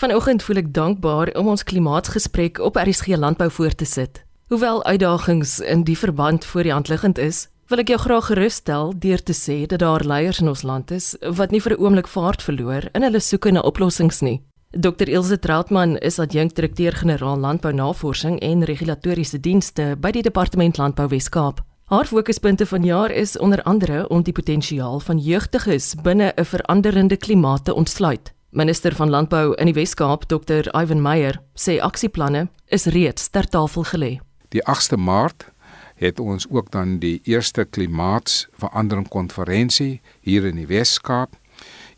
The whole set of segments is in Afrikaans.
Vanoggend voel ek dankbaar om ons klimaatsgesprek op RSG Landbou voor te sit. Hoewel uitdagings in die verband voor die hand liggend is, wil ek jou graag gerusstel deur te sê dat daar leiers in ons land is wat nie vir 'n oomblik vaart verloor in hulle soeke na oplossings nie. Dr Ilse Trautmann is adjunkdirekteur-generaal Landbounavorsing en Regulatoriese Dienste by die Departement Landbou Wes-Kaap. Haar fokuspunte vanjaar is onder andere om die potensiaal van jeugdiges binne 'n veranderende klimaat te ontsluit. Minister van Landbou in die Wes-Kaap, Dr Ivan Meyer, sê aksieplanne is reeds ter tafel gelê. Die 8de Maart het ons ook dan die eerste klimaatsverandering konferensie hier in die Wes-Kaap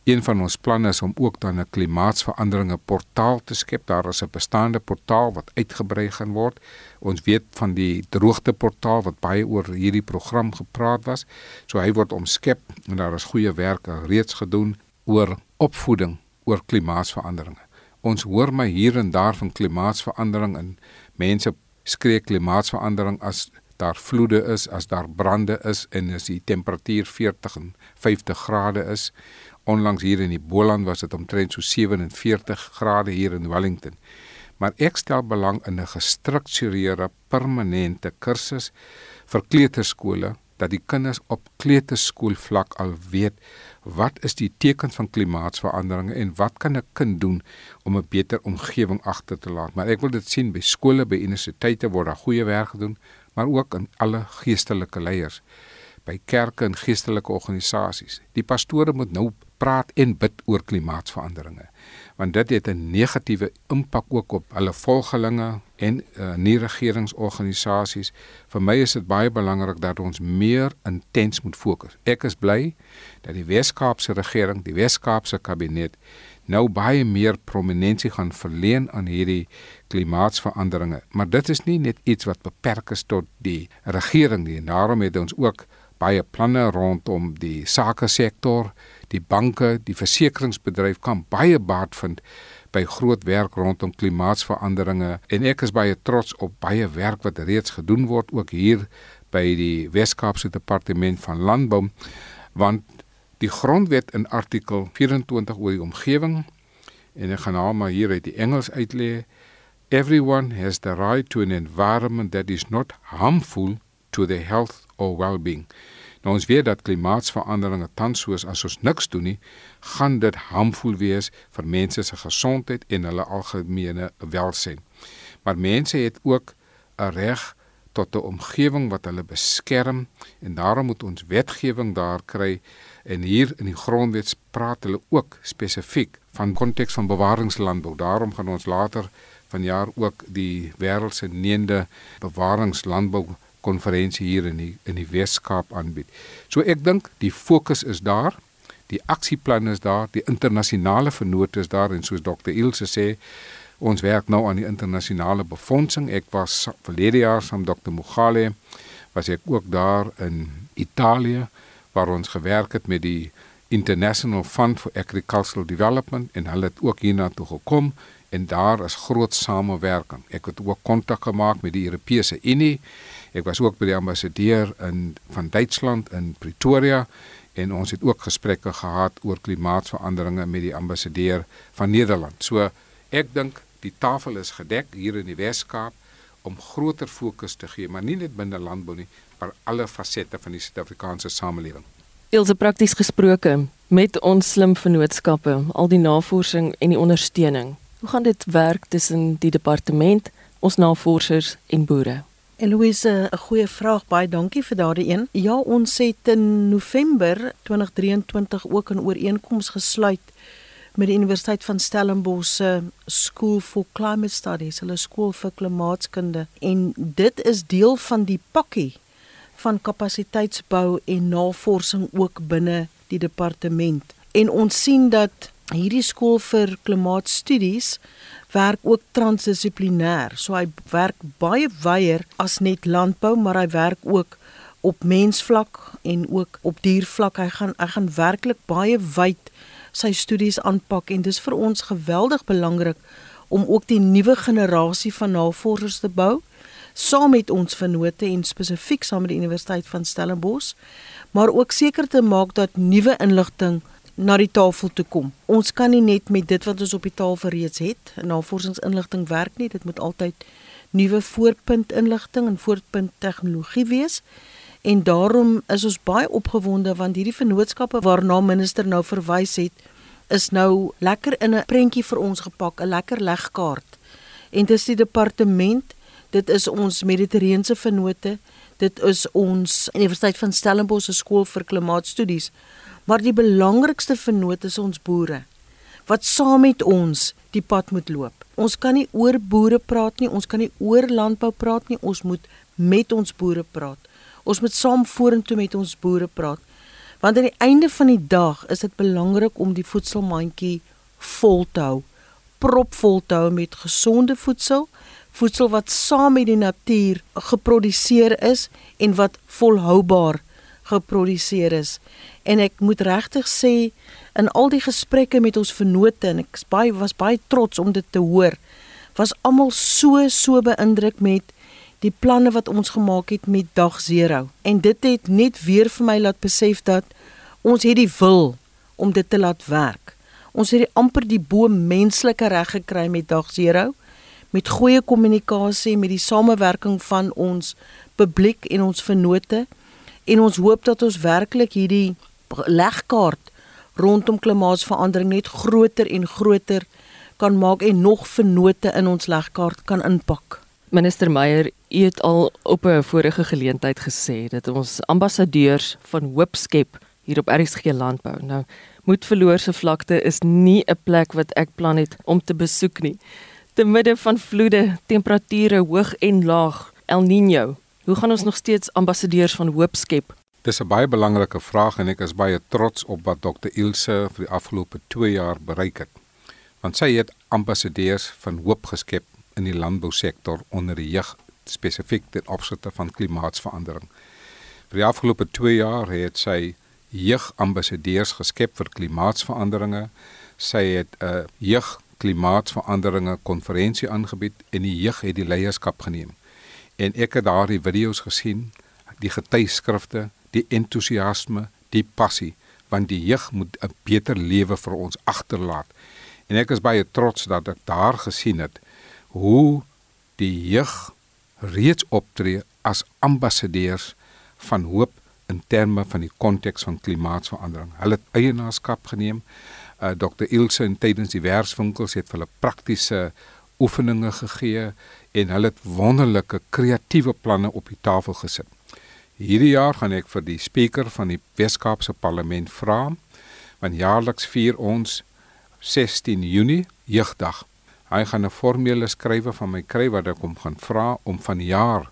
Een van ons planne is om ook dan 'n klimaatsveranderinge portaal te skep. Daar is 'n bestaande portaal wat uitgebrei gaan word. Ons weet van die droogte portaal wat baie oor hierdie program gepraat was. So hy word omskep en daar is goeie werk reeds gedoen oor opvoeding oor klimaatsveranderinge. Ons hoor my hier en daar van klimaatsverandering en mense skree klimaatsverandering as daar vloede is, as daar brande is en as die temperatuur 40 en 50 grade is. Onlangs hier in die Boland was dit omtrent so 47 grade hier in Wellington. Maar ek stel belang in 'n gestruktureerde permanente kursus vir kleuterskole dat die kinders op kleuterskoolvlak al weet wat is die tekens van klimaatsverandering en wat kan 'n kind doen om 'n beter omgewing agter te laat. Maar ek wil dit sien by skole, by universiteite word daar goeie werk gedoen, maar ook in alle geestelike leiers by kerke en geestelike organisasies. Die pastore moet nou praat en bid oor klimaatsveranderinge want dit het 'n negatiewe impak ook op hulle volgelinge en uh, nie regeringsorganisasies. Vir my is dit baie belangrik dat ons meer intens moet fokus. Ek is bly dat die Wes-Kaapse regering, die Wes-Kaapse kabinet nou baie meer prominensie gaan verleen aan hierdie klimaatsveranderinge. Maar dit is nie net iets wat beperk is tot die regering nie. Daarom het ons ook baie planne rondom die sake sektor die banke, die versekeringsbedryf kan baie baat vind by groot werk rondom klimaatsveranderinge en ek is baie trots op baie werk wat reeds gedoen word ook hier by die Wes-Kaapse Departement van Landbou want die grondwet in artikel 24 oor die omgewing en ek gaan nou maar hier uit die Engels uitlê everyone has the right to an environment that is not harmful to their health or well-being Nou ons weet dat klimaatsveranderinge tans soos as ons niks doen nie, gaan dit harmvol wees vir mense se gesondheid en hulle algemene welstand. Maar mense het ook 'n reg tot 'n omgewing wat hulle beskerm en daarom moet ons wetgewing daar kry en hier in die grondwet praat hulle ook spesifiek van konteks van bewaringslandbou. Daarom gaan ons later vanjaar ook die wêreld se 9de bewaringslandbou konferensie hier in die in die Weskaap aanbied. So ek dink die fokus is daar, die aksieplan is daar, die internasionale vennote is daar en soos Dr. Ilse sê, ons werk nou aan die internasionale befondsing. Ek was verlede jaar saam Dr. Mogale was ek ook daar in Italië waar ons gewerk het met die International Fund for Agricultural Development en hulle het ook hiernatoe gekom en daar is groot samewerking. Ek het ook kontak gemaak met die Europese Unie Ek was ook by die ambassadeur in van Duitsland in Pretoria en ons het ook gesprekke gehad oor klimaatsveranderinge met die ambassadeur van Nederland. So ek dink die tafel is gedek hier in die Wes-Kaap om groter fokus te gee, maar nie net binne landbou nie, maar alle fasette van die Suid-Afrikaanse samelewing. Ilse prakties gesproke met ons slim vennootskappe, al die navorsing en die ondersteuning. Hoe gaan dit werk tussen die departement, ons navorsers en boere? Eloise, 'n goeie vraag. Baie dankie vir daardie een. Ja, ons het in November 2023 ook 'n ooreenkoms gesluit met die Universiteit van Stellenbosch se School for Climate Studies, hulle skool vir klimaatskunde. En dit is deel van die pakkie van kapasiteitsbou en navorsing ook binne die departement. En ons sien dat hierdie skool vir klimaatstudies werk ook transdissiplinêr. So hy werk baie wyeer as net landbou, maar hy werk ook op mensvlak en ook op diervlak. Hy gaan hy gaan werklik baie wyd sy studies aanpak en dis vir ons geweldig belangrik om ook die nuwe generasie van navorsers te bou saam met ons vennote en spesifiek saam met die Universiteit van Stellenbosch, maar ook seker te maak dat nuwe inligting na die tafel toe kom. Ons kan nie net met dit wat ons op die tafel reeds het, navorsingsinligting werk nie. Dit moet altyd nuwe voorpunt inligting en voorpunt tegnologie wees. En daarom is ons baie opgewonde want hierdie vennootskappe waarna minister nou verwys het, is nou lekker in 'n prentjie vir ons gepak, 'n lekker legkaart. En dis die departement, dit is ons Mediterrane vennote, dit is ons Universiteit van Stellenbosch se skool vir klimaatstudies, maar die belangrikste vennote is ons boere wat saam met ons die pad moet loop. Ons kan nie oor boere praat nie, ons kan nie oor landbou praat nie, ons moet met ons boere praat. Ons moet saam vorentoe met ons boere praat. Want aan die einde van die dag is dit belangrik om die voedselmandjie vol te hou, propvol te hou met gesonde voedsel, voedsel wat saam met die natuur geproduseer is en wat volhoubaar geproduseer is. En ek moet regtig sê in al die gesprekke met ons vennote en ek baie was baie trots om dit te hoor, was almal so so beïndruk met die planne wat ons gemaak het met dag 0 en dit het net weer vir my laat besef dat ons het die wil om dit te laat werk. Ons het die amper die bo menslike reg gekry met dag 0 met goeie kommunikasie met die samewerking van ons publiek en ons vennote en ons hoop dat ons werklik hierdie legkaart rondom klimaatsverandering net groter en groter kan maak en nog vennote in ons legkaart kan inpak. Minister Meyer, het al op 'n vorige geleentheid gesê dat ons ambassadeurs van hoop skep hier op RSG landbou. Nou, Moedverloorse vlakte is nie 'n plek wat ek plan het om te besoek nie. Te midde van vloede, temperature hoog en laag, El Niño. Hoe gaan ons nog steeds ambassadeurs van hoop skep? Dis 'n baie belangrike vraag en ek is baie trots op wat Dr Ilse vir die afgelope 2 jaar bereik het. Want sy het ambassadeurs van hoop geskep in die landbousektor onder die jeug spesifiek ten opsigte van klimaatsverandering. Vir die afgelope 2 jaar het sy jeugambassadeurs geskep vir klimaatsveranderinge. Sy het 'n uh, jeug klimaatsveranderinge konferensie aangebied en die jeug het die leierskap geneem. En ek het daardie video's gesien, die getuieskrifte, die entoesiasme, die passie want die jeug moet 'n beter lewe vir ons agterlaat. En ek is baie trots dat ek daar gesien het hoe die jeug reeds optree as ambassadeurs van hoop in terme van die konteks van klimaatsverandering. Hulle het eienaarskap geneem. Uh, Dr. Ilse en tydens die werkswinkels het hulle praktiese oefeninge gegee en hulle het wonderlike kreatiewe planne op die tafel gesit. Hierdie jaar gaan ek vir die spreker van die Weskaapse Parlement vra, want jaarliks vier ons 16 Junie jeugdag Hy gaan 'n formele skrywe van my kry wat ek hom gaan vra om van jaar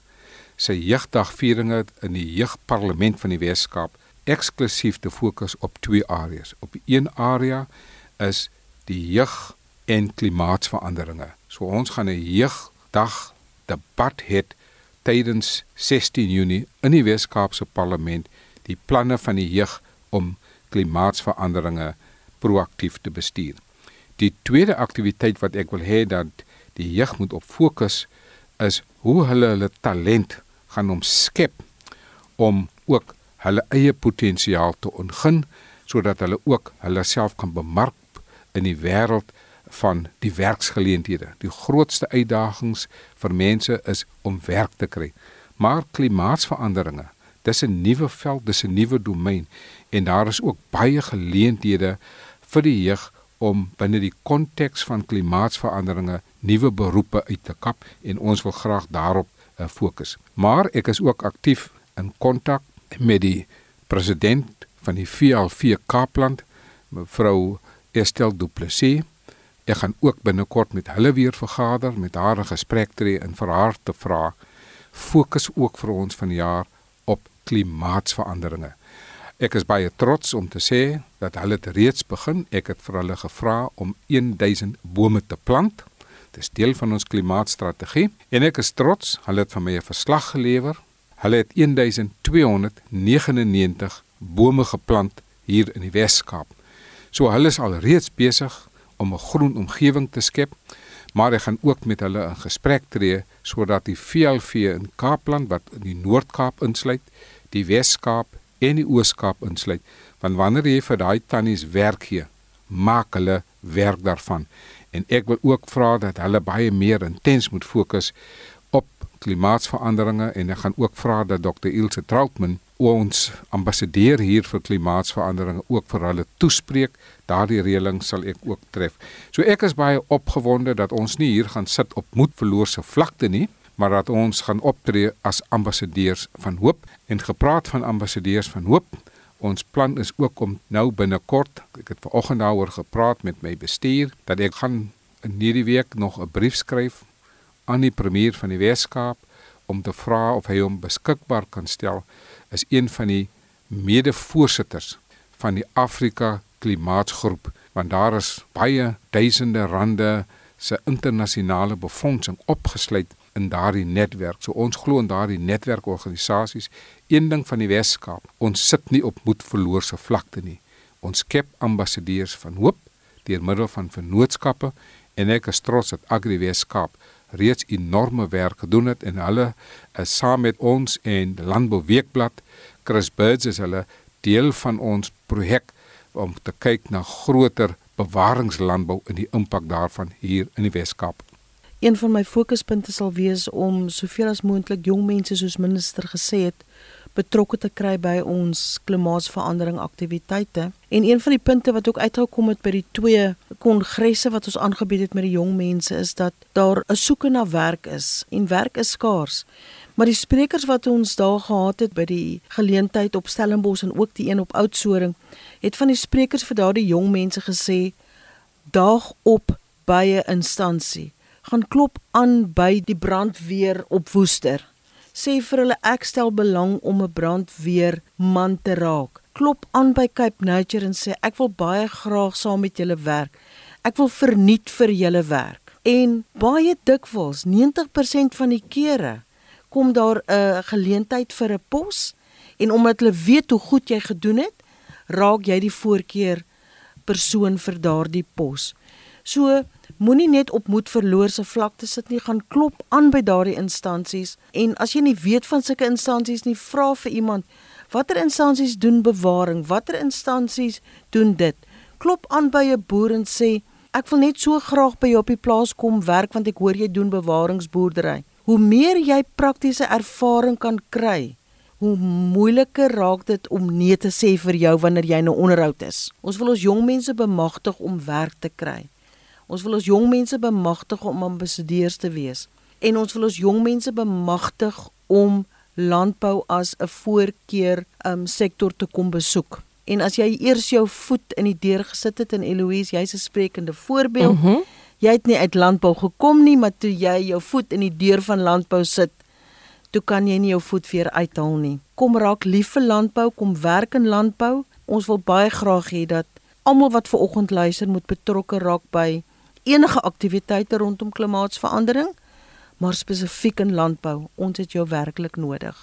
sy jeugdagvieringe in die jeugparlement van die Weskaap eksklusief te fokus op twee areas. Op een area is die jeug en klimaatsveranderinge. So ons gaan 'n jeugdag debat hê tydens 16 Junie in die Weskaapse parlement die planne van die jeug om klimaatsveranderinge proaktief te bestuur. Die tweede aktiwiteit wat ek wil hê dat die jeug moet op fokus is hoe hulle hulle talent gaan omskep om ook hulle eie potensiaal te ontgin sodat hulle ook hulle self kan bemark in die wêreld van die werksgeleenthede. Die grootste uitdagings vir mense is om werk te kry. Maar klimaatsveranderinge, dis 'n nuwe veld, dis 'n nuwe domein en daar is ook baie geleenthede vir die jeug om binne die konteks van klimaatsveranderinge nuwe beroepe uit te kap en ons wil graag daarop uh, fokus. Maar ek is ook aktief in kontak met die president van die VLV Kaapland, mevrou Estelle Du Plessis. Ek gaan ook binnekort met hulle weer vergader, met haar 'n gesprek tree en vir haar te vra fokus ook vir ons vanjaar op klimaatsveranderinge. Ek is baie trots om te sê dat hulle dit reeds begin. Ek het vir hulle gevra om 1000 bome te plant. Dit is deel van ons klimaatstrategie en ek is trots. Hulle het vir my 'n verslag gelewer. Hulle het 1299 bome geplant hier in die Wes-Kaap. So hulle is al reeds besig om 'n groen omgewing te skep, maar ek gaan ook met hulle in gesprek tree sodat die VLV in Kaapland wat in die Noord-Kaap insluit, die Wes-Kaap en die Oos-Kaap insluit, Want wanneer jy vir daai tannies werk gee, maak hulle werk daarvan. En ek wil ook vra dat hulle baie meer intens moet fokus op klimaatsveranderinge en ek gaan ook vra dat Dr. Ilse Troutman ons ambassadeur hier vir klimaatsveranderinge ook vir hulle toespreek. Daardie reëling sal ek ook tref. So ek is baie opgewonde dat ons nie hier gaan sit op moedverloorse vlakte nie, maar dat ons gaan optree as ambassadeurs van hoop en gepraat van ambassadeurs van hoop. Ons plan is ook om nou binnekort, ek het vanoggend daaroor gepraat met my bestuur, dat ek gaan in hierdie week nog 'n brief skryf aan die premier van die Weskaap om te vra of hy hom beskikbaar kan stel is een van die mede-voorsitters van die Afrika Klimaatsgroep want daar is baie duisende rande se internasionale befondsing opgesluit in daardie netwerk. So ons glo in daardie netwerkorganisasies. Een ding van die Weskaap, ons sit nie op moedverloorse vlakte nie. Ons skep ambassadeurs van hoop deur middel van vennootskappe en ek is trots dat Agri Weskaap reeds enorme werk gedoen het en hulle is saam met ons en Landbou Weekblad Chris Birds is hulle deel van ons projek om te kyk na groter bewaringslandbou en die impak daarvan hier in die Wes-Kaap. Een van my fokuspunte sal wees om soveel as moontlik jong mense soos minister gesê het betrokke te kry by ons klimaatsverandering aktiwiteite. En een van die punte wat ook uitgekom het by die twee kongresse wat ons aangebied het met die jong mense is dat daar 'n soeke na werk is en werk is skaars. Maar die sprekers wat ons daar gehad het by die geleentheid op Stellenbosch en ook die een op Oudtshoorn, het van die sprekers vir daardie jong mense gesê: "Daag op by 'n instansie. Gaan klop aan by die brandweer op Woester sê vir hulle ek stel belang om 'n brandweer man te raak. Klop aan by Cape Nature en sê ek wil baie graag saam met julle werk. Ek wil verniet vir julle werk. En baie dikwels, 90% van die kere, kom daar 'n geleentheid vir 'n pos en omdat hulle weet hoe goed jy gedoen het, raak jy die voorkeur persoon vir daardie pos. So moenie net op moed verloorse vlakte sit nie, gaan klop aan by daardie instansies en as jy nie weet van sulke instansies nie, vra vir iemand watter instansies doen bewaring, watter instansies doen dit. Klop aan by 'n boer en sê ek wil net so graag by jou op die plaas kom werk want ek hoor jy doen bewaringsboerdery. Hoe meer jy praktiese ervaring kan kry, hoe moeiliker raak dit om nee te sê vir jou wanneer jy 'n onderhoud is. Ons wil ons jong mense bemagtig om werk te kry. Ons wil ons jong mense bemagtig om ambassadeurs te wees en ons wil ons jong mense bemagtig om landbou as 'n voorkeur um sektor te kom besoek. En as jy eers jou voet in die deur gesit het in Eloise, jy's 'n sprekende voorbeeld. Mm -hmm. Jy het nie uit landbou gekom nie, maar toe jy jou voet in die deur van landbou sit, toe kan jy nie jou voet weer uithaal nie. Kom raak lief vir landbou, kom werk in landbou. Ons wil baie graag hê dat almal wat ver oggend luister moet betrokke raak by enige aktiwiteite rondom klimaatsverandering, maar spesifiek in landbou. Ons het jou werklik nodig.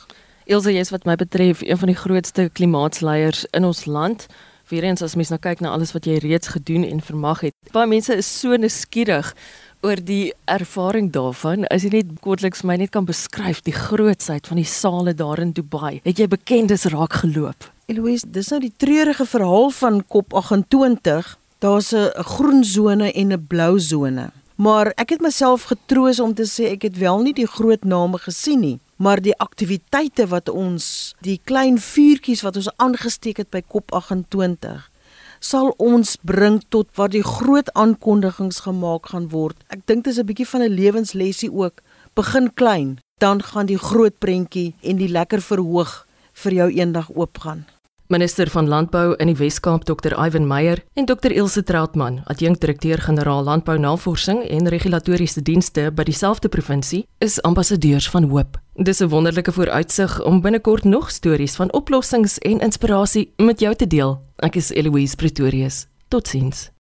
Elsə, jy's wat my betref een van die grootste klimaatsleiers in ons land. Weerens as mens nou kyk na alles wat jy reeds gedoen en vermag het. Baie mense is so nuuskierig oor die ervaring daarvan. As jy net kortliks my net kan beskryf die grootsheid van die sale daar in Dubai. Het jy bekendes raak geloop? Eloise, dis nou die treurige verhaal van Kop 28 daar's 'n groen sone en 'n blou sone. Maar ek het myself getroos om te sê ek het wel nie die groot name gesien nie, maar die aktiwiteite wat ons, die klein vuurtjies wat ons aangesteek het by Kop 28 sal ons bring tot waar die groot aankondigings gemaak gaan word. Ek dink dit is 'n bietjie van 'n lewenslesie ook. Begin klein, dan gaan die groot prentjie en die lekker verhoog vir jou eendag oopgaan. Minister van Landbou in die Wes-Kaap Dr. Ivan Meyer en Dr. Ilse Trautman, adjunkdirekteur-generaal Landbounavorsing en Regulatoriese Dienste by dieselfde provinsie, is ambassadeurs van hoop. Dis 'n wonderlike vooruitsig om binnekort nog stories van oplossings en inspirasie met jou te deel. Ek is Eloise Pretorius. Totsiens.